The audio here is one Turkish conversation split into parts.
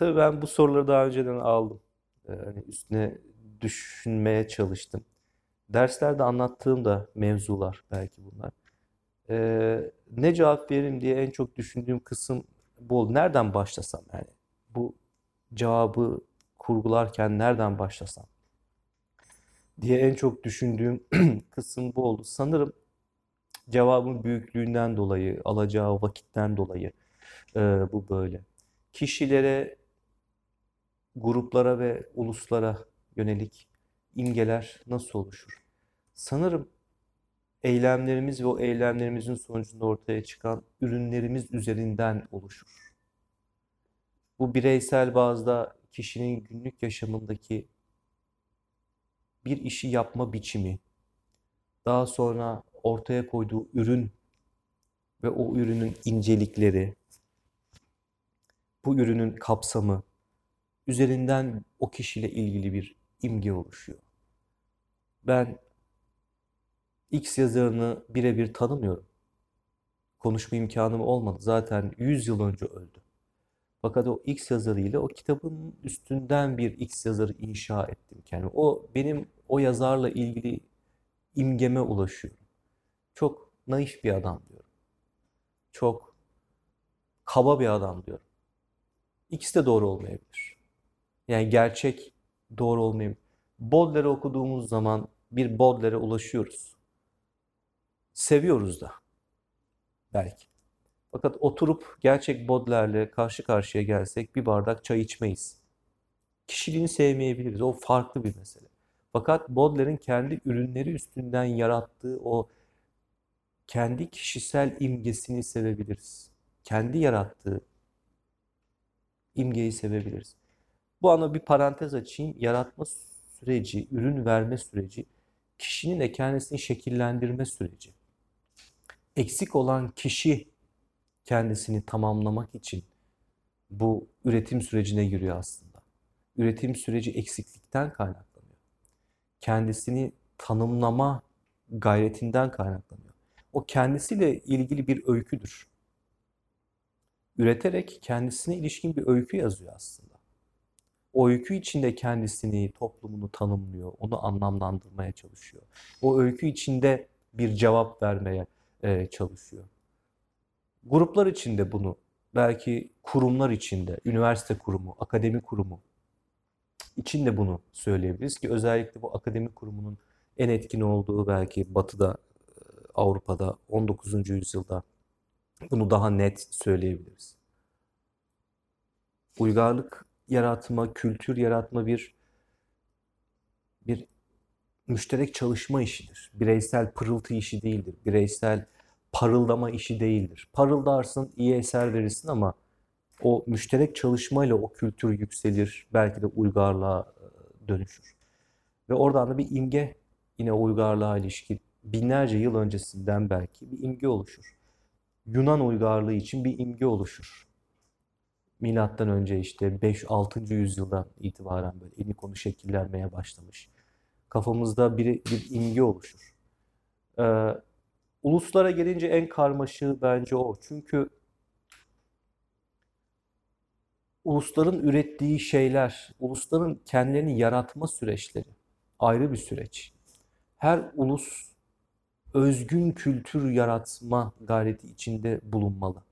Tabii ben bu soruları daha önceden aldım. Ee, hani üstüne düşünmeye çalıştım. Derslerde anlattığım da mevzular belki bunlar. Ee, ne cevap veririm diye en çok düşündüğüm kısım bu oldu. Nereden başlasam yani? Bu cevabı kurgularken nereden başlasam diye en çok düşündüğüm kısım bu oldu. Sanırım cevabın büyüklüğünden dolayı, alacağı vakitten dolayı e, bu böyle. Kişilere, gruplara ve uluslara yönelik imgeler nasıl oluşur? Sanırım eylemlerimiz ve o eylemlerimizin sonucunda ortaya çıkan ürünlerimiz üzerinden oluşur. Bu bireysel bazda kişinin günlük yaşamındaki bir işi yapma biçimi, daha sonra ortaya koyduğu ürün ve o ürünün incelikleri, bu ürünün kapsamı üzerinden o kişiyle ilgili bir imge oluşuyor. Ben X yazarını birebir tanımıyorum. Konuşma imkanım olmadı. Zaten 100 yıl önce öldü. Fakat o X yazarıyla o kitabın üstünden bir X yazarı inşa ettim. Yani o benim o yazarla ilgili imgeme ulaşıyor. Çok naif bir adam diyorum. Çok kaba bir adam diyorum. İkisi de doğru olmayabilir. Yani gerçek doğru olmayabilir. Baudelaire'i okuduğumuz zaman bir Baudelaire'e ulaşıyoruz. Seviyoruz da. Belki. Fakat oturup gerçek Baudelaire'le karşı karşıya gelsek bir bardak çay içmeyiz. Kişiliğini sevmeyebiliriz. O farklı bir mesele. Fakat Baudelaire'in kendi ürünleri üstünden yarattığı o kendi kişisel imgesini sevebiliriz. Kendi yarattığı imgeyi sevebiliriz. Bu ana bir parantez açayım. Yaratma süreci, ürün verme süreci, kişinin de kendisini şekillendirme süreci. Eksik olan kişi kendisini tamamlamak için bu üretim sürecine giriyor aslında. Üretim süreci eksiklikten kaynaklanıyor. Kendisini tanımlama gayretinden kaynaklanıyor. O kendisiyle ilgili bir öyküdür. Üreterek kendisine ilişkin bir öykü yazıyor aslında. O öykü içinde kendisini, toplumunu tanımlıyor, onu anlamlandırmaya çalışıyor. O öykü içinde bir cevap vermeye e, çalışıyor. Gruplar içinde bunu, belki kurumlar içinde, üniversite kurumu, akademi kurumu içinde bunu söyleyebiliriz ki özellikle bu akademi kurumunun en etkin olduğu belki Batı'da, Avrupa'da 19. yüzyılda bunu daha net söyleyebiliriz. Uygarlık yaratma, kültür yaratma bir bir müşterek çalışma işidir. Bireysel pırıltı işi değildir. Bireysel parıldama işi değildir. Parıldarsın, iyi eser verirsin ama o müşterek çalışmayla o kültür yükselir, belki de uygarlığa dönüşür. Ve oradan da bir imge yine uygarlığa ilişkin binlerce yıl öncesinden belki bir imge oluşur. Yunan uygarlığı için bir imge oluşur. Milattan önce işte 5-6. yüzyıldan itibaren böyle elini konu şekillenmeye başlamış. Kafamızda bir, bir imge oluşur. Ee, uluslara gelince en karmaşığı bence o. Çünkü ulusların ürettiği şeyler, ulusların kendilerini yaratma süreçleri ayrı bir süreç. Her ulus özgün kültür yaratma gayreti içinde bulunmalı.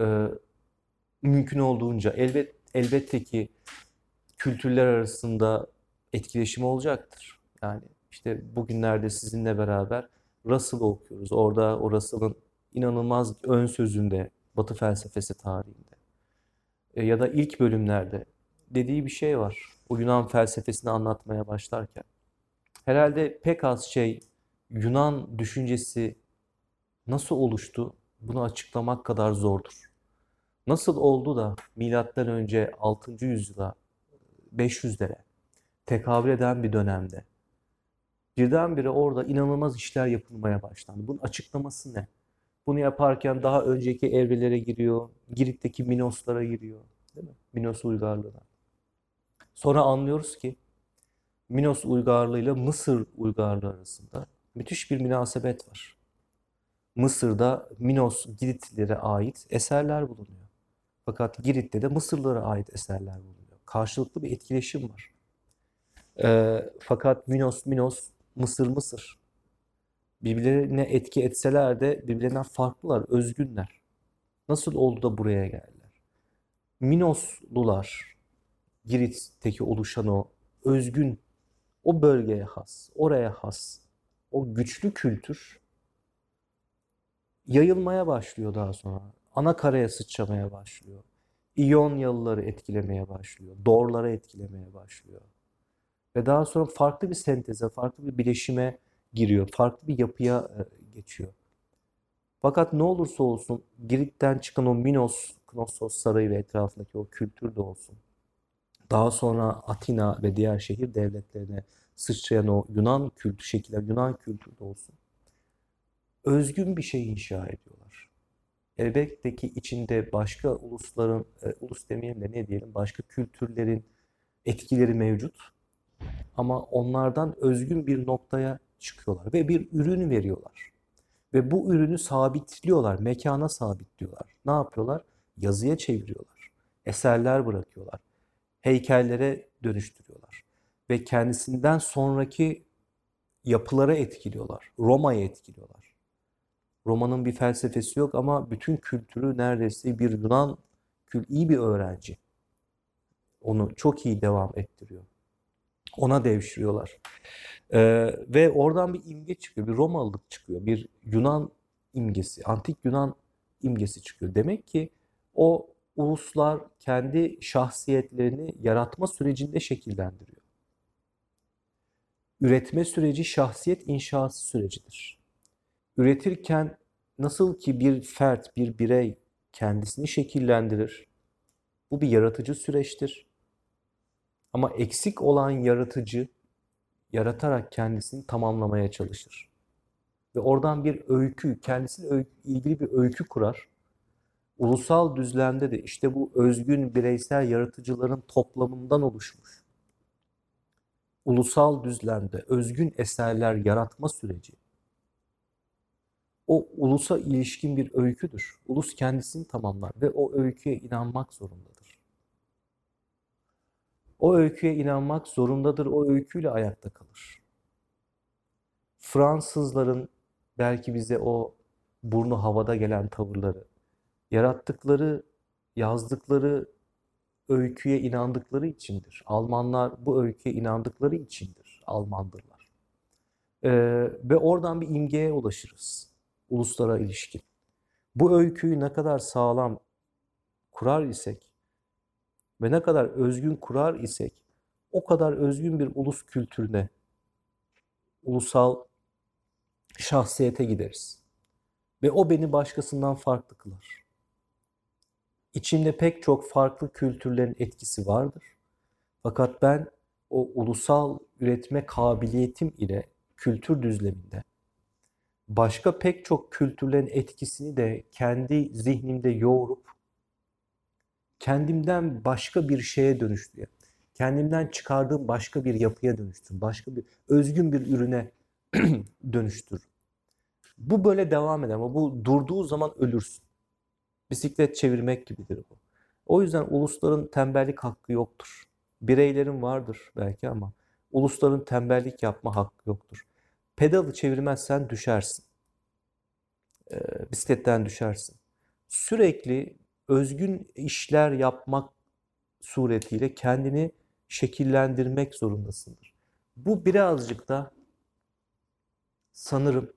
Ee, mümkün olduğunca elbet elbette ki kültürler arasında etkileşim olacaktır. Yani işte bugünlerde sizinle beraber Russell'ı okuyoruz. Orada o Russell'ın inanılmaz ön sözünde Batı felsefesi tarihinde e, ya da ilk bölümlerde dediği bir şey var. O Yunan felsefesini anlatmaya başlarken. Herhalde pek az şey Yunan düşüncesi nasıl oluştu bunu açıklamak kadar zordur. Nasıl oldu da milattan önce 6. yüzyıla 500'lere tekabül eden bir dönemde birdenbire orada inanılmaz işler yapılmaya başlandı. Bunun açıklaması ne? Bunu yaparken daha önceki evrelere giriyor, Girit'teki Minoslara giriyor. Değil mi? Minos uygarlığına. Sonra anlıyoruz ki Minos uygarlığı ile Mısır uygarlığı arasında müthiş bir münasebet var. Mısır'da Minos Giritlilere ait eserler bulunuyor. Fakat Girit'te de Mısırlılara ait eserler bulunuyor. Karşılıklı bir etkileşim var. E, fakat Minos Minos, Mısır Mısır. Birbirlerine etki etseler de birbirlerinden farklılar, özgünler. Nasıl oldu da buraya geldiler? Minoslular, Girit'teki oluşan o özgün, o bölgeye has, oraya has, o güçlü kültür yayılmaya başlıyor daha sonra. Ana karaya sıçramaya başlıyor. İyonyalıları etkilemeye başlıyor. Dorları etkilemeye başlıyor. Ve daha sonra farklı bir senteze, farklı bir bileşime giriyor. Farklı bir yapıya e, geçiyor. Fakat ne olursa olsun Girit'ten çıkan o Minos, Knossos sarayı ve etrafındaki o kültür de olsun. Daha sonra Atina ve diğer şehir devletlerine sıçrayan o Yunan kültü şekiller, Yunan kültürü de olsun. Özgün bir şey inşa ediyorlar. Elbette ki içinde başka ulusların, e, ulus demeyelim de ne diyelim, başka kültürlerin etkileri mevcut. Ama onlardan özgün bir noktaya çıkıyorlar ve bir ürün veriyorlar. Ve bu ürünü sabitliyorlar, mekana sabitliyorlar. Ne yapıyorlar? Yazıya çeviriyorlar. Eserler bırakıyorlar. Heykellere dönüştürüyorlar. Ve kendisinden sonraki yapılara etkiliyorlar. Roma'ya etkiliyorlar. Roma'nın bir felsefesi yok ama bütün kültürü neredeyse bir Yunan iyi bir öğrenci. Onu çok iyi devam ettiriyor. Ona devşiriyorlar. Ee, ve oradan bir imge çıkıyor, bir Romalılık çıkıyor, bir Yunan imgesi, antik Yunan imgesi çıkıyor. Demek ki o uluslar kendi şahsiyetlerini yaratma sürecinde şekillendiriyor. Üretme süreci şahsiyet inşası sürecidir. Üretirken nasıl ki bir fert, bir birey kendisini şekillendirir, bu bir yaratıcı süreçtir. Ama eksik olan yaratıcı yaratarak kendisini tamamlamaya çalışır. Ve oradan bir öykü, kendisiyle ilgili bir öykü kurar. Ulusal düzlemde de işte bu özgün bireysel yaratıcıların toplamından oluşmuş. Ulusal düzlemde özgün eserler yaratma süreci o ulusa ilişkin bir öyküdür. Ulus kendisini tamamlar ve o öyküye inanmak zorundadır. O öyküye inanmak zorundadır, o öyküyle ayakta kalır. Fransızların belki bize o burnu havada gelen tavırları, yarattıkları, yazdıkları öyküye inandıkları içindir. Almanlar bu öyküye inandıkları içindir. Almandırlar. Ee, ve oradan bir imgeye ulaşırız. Uluslara ilişkin. Bu öyküyü ne kadar sağlam kurar isek ve ne kadar özgün kurar isek o kadar özgün bir ulus kültürüne, ulusal şahsiyete gideriz. Ve o beni başkasından farklı kılar. İçimde pek çok farklı kültürlerin etkisi vardır. Fakat ben o ulusal üretme kabiliyetim ile kültür düzleminde başka pek çok kültürlerin etkisini de kendi zihnimde yoğurup kendimden başka bir şeye dönüştürüyor. Kendimden çıkardığım başka bir yapıya dönüştür. Başka bir özgün bir ürüne dönüştür. Bu böyle devam eder ama bu durduğu zaman ölürsün. Bisiklet çevirmek gibidir bu. O yüzden ulusların tembellik hakkı yoktur. Bireylerin vardır belki ama ulusların tembellik yapma hakkı yoktur. Pedalı çevirmezsen düşersin. E, bisikletten düşersin. Sürekli özgün işler yapmak suretiyle kendini şekillendirmek zorundasındır. Bu birazcık da sanırım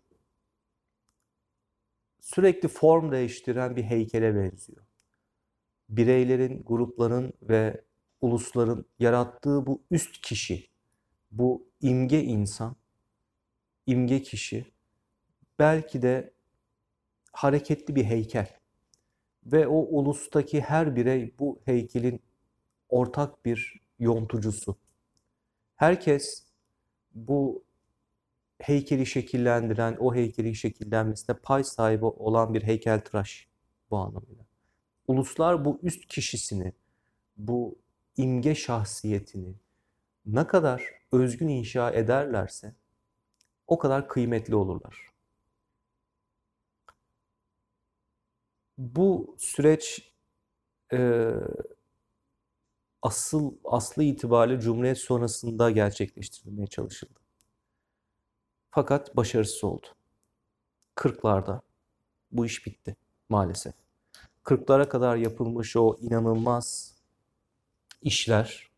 sürekli form değiştiren bir heykele benziyor. Bireylerin, grupların ve ulusların yarattığı bu üst kişi, bu imge insan, imge kişi belki de hareketli bir heykel. Ve o ulustaki her birey bu heykelin ortak bir yontucusu. Herkes bu heykeli şekillendiren, o heykelin şekillenmesine pay sahibi olan bir heykeltıraş bu anlamıyla. Uluslar bu üst kişisini, bu imge şahsiyetini ne kadar özgün inşa ederlerse o kadar kıymetli olurlar. Bu süreç e, asıl aslı itibariyle Cumhuriyet sonrasında gerçekleştirilmeye çalışıldı. Fakat başarısız oldu. 40'larda bu iş bitti maalesef. 40'lara kadar yapılmış o inanılmaz işler,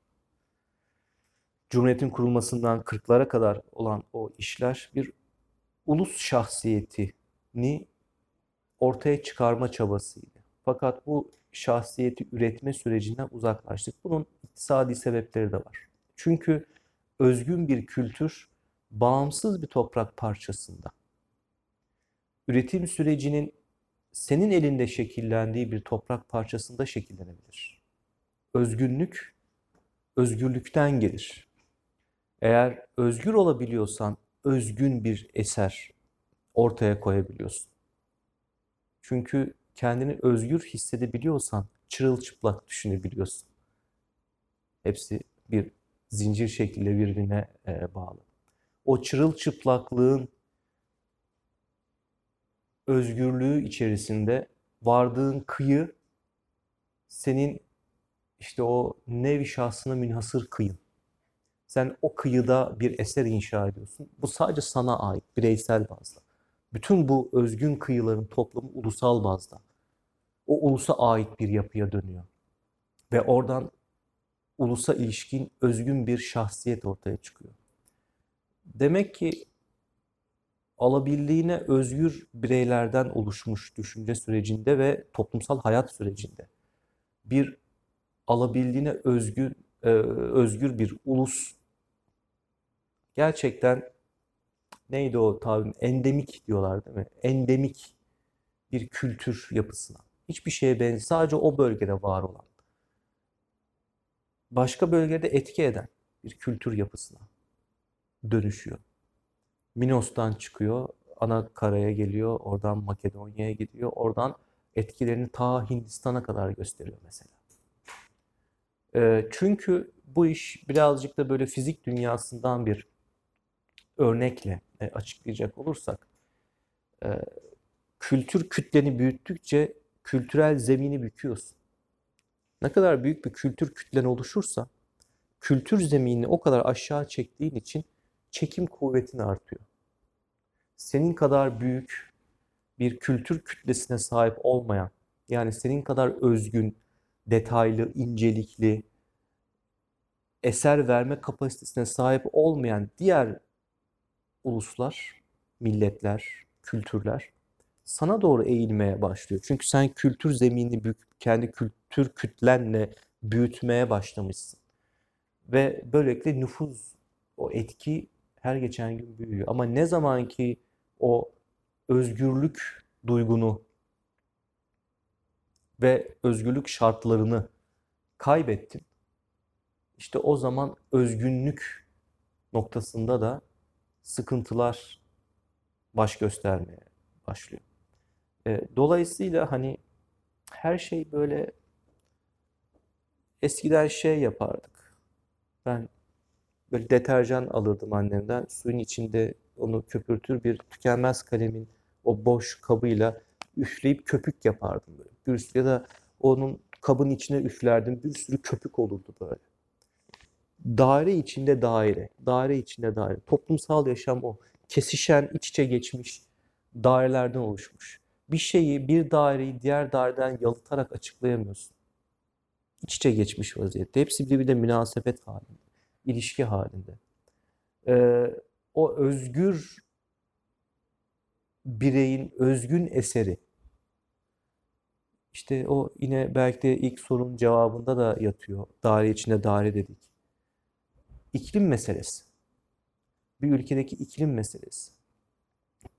Cumhuriyet'in kurulmasından 40'lara kadar olan o işler bir ulus şahsiyetini ortaya çıkarma çabasıydı. Fakat bu şahsiyeti üretme sürecinden uzaklaştık. Bunun iktisadi sebepleri de var. Çünkü özgün bir kültür bağımsız bir toprak parçasında üretim sürecinin senin elinde şekillendiği bir toprak parçasında şekillenebilir. Özgünlük özgürlükten gelir. Eğer özgür olabiliyorsan özgün bir eser ortaya koyabiliyorsun. Çünkü kendini özgür hissedebiliyorsan çırılçıplak düşünebiliyorsun. Hepsi bir zincir şekilde birbirine e, bağlı. O çırılçıplaklığın özgürlüğü içerisinde vardığın kıyı senin işte o nevi şahsına münhasır kıyın. Sen o kıyıda bir eser inşa ediyorsun. Bu sadece sana ait, bireysel bazda. Bütün bu özgün kıyıların toplamı ulusal bazda. O ulusa ait bir yapıya dönüyor. Ve oradan ulusa ilişkin özgün bir şahsiyet ortaya çıkıyor. Demek ki alabildiğine özgür bireylerden oluşmuş düşünce sürecinde ve toplumsal hayat sürecinde bir alabildiğine özgür e, özgür bir ulus gerçekten neydi o tabim endemik diyorlar değil mi? Endemik bir kültür yapısına. Hiçbir şeye benzer, sadece o bölgede var olan. Başka bölgede etki eden bir kültür yapısına dönüşüyor. Minos'tan çıkıyor, ana karaya geliyor, oradan Makedonya'ya gidiyor, oradan etkilerini ta Hindistan'a kadar gösteriyor mesela. E, çünkü bu iş birazcık da böyle fizik dünyasından bir örnekle e, açıklayacak olursak, e, kültür kütleni büyüttükçe kültürel zemini büküyorsun. Ne kadar büyük bir kültür kütlen oluşursa, kültür zeminini o kadar aşağı çektiğin için çekim kuvvetin artıyor. Senin kadar büyük bir kültür kütlesine sahip olmayan, yani senin kadar özgün, detaylı, incelikli, eser verme kapasitesine sahip olmayan diğer uluslar, milletler, kültürler sana doğru eğilmeye başlıyor. Çünkü sen kültür zeminini kendi kültür kütlenle büyütmeye başlamışsın. Ve böylelikle nüfuz, o etki her geçen gün büyüyor. Ama ne zaman ki o özgürlük duygunu ve özgürlük şartlarını kaybettin. İşte o zaman özgünlük noktasında da sıkıntılar baş göstermeye başlıyor. E, dolayısıyla hani her şey böyle eskiden şey yapardık. Ben böyle deterjan alırdım annemden. Suyun içinde onu köpürtür bir tükenmez kalemin o boş kabıyla üfleyip köpük yapardım böyle. Bir ya da onun kabın içine üflerdim. Bir sürü köpük olurdu böyle. Daire içinde daire, daire içinde daire. Toplumsal yaşam o. Kesişen, iç içe geçmiş dairelerden oluşmuş. Bir şeyi, bir daireyi diğer daireden yalıtarak açıklayamıyorsun. İç içe geçmiş vaziyette. Hepsi birbirine münasebet halinde, ilişki halinde. Ee, o özgür bireyin özgün eseri. İşte o yine belki de ilk sorunun cevabında da yatıyor. Daire içinde daire dedik. İklim meselesi. Bir ülkedeki iklim meselesi.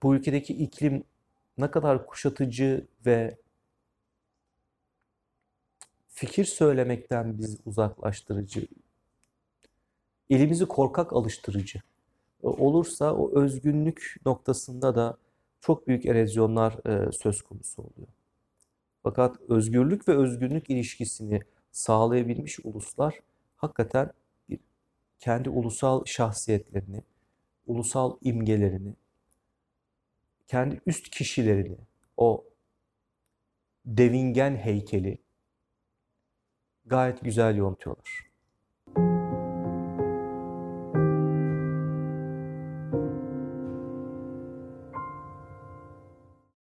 Bu ülkedeki iklim ne kadar kuşatıcı ve fikir söylemekten biz uzaklaştırıcı, elimizi korkak alıştırıcı olursa o özgünlük noktasında da çok büyük erozyonlar e, söz konusu oluyor. Fakat özgürlük ve özgünlük ilişkisini sağlayabilmiş uluslar hakikaten kendi ulusal şahsiyetlerini, ulusal imgelerini, kendi üst kişilerini, o devingen heykeli gayet güzel yontuyorlar.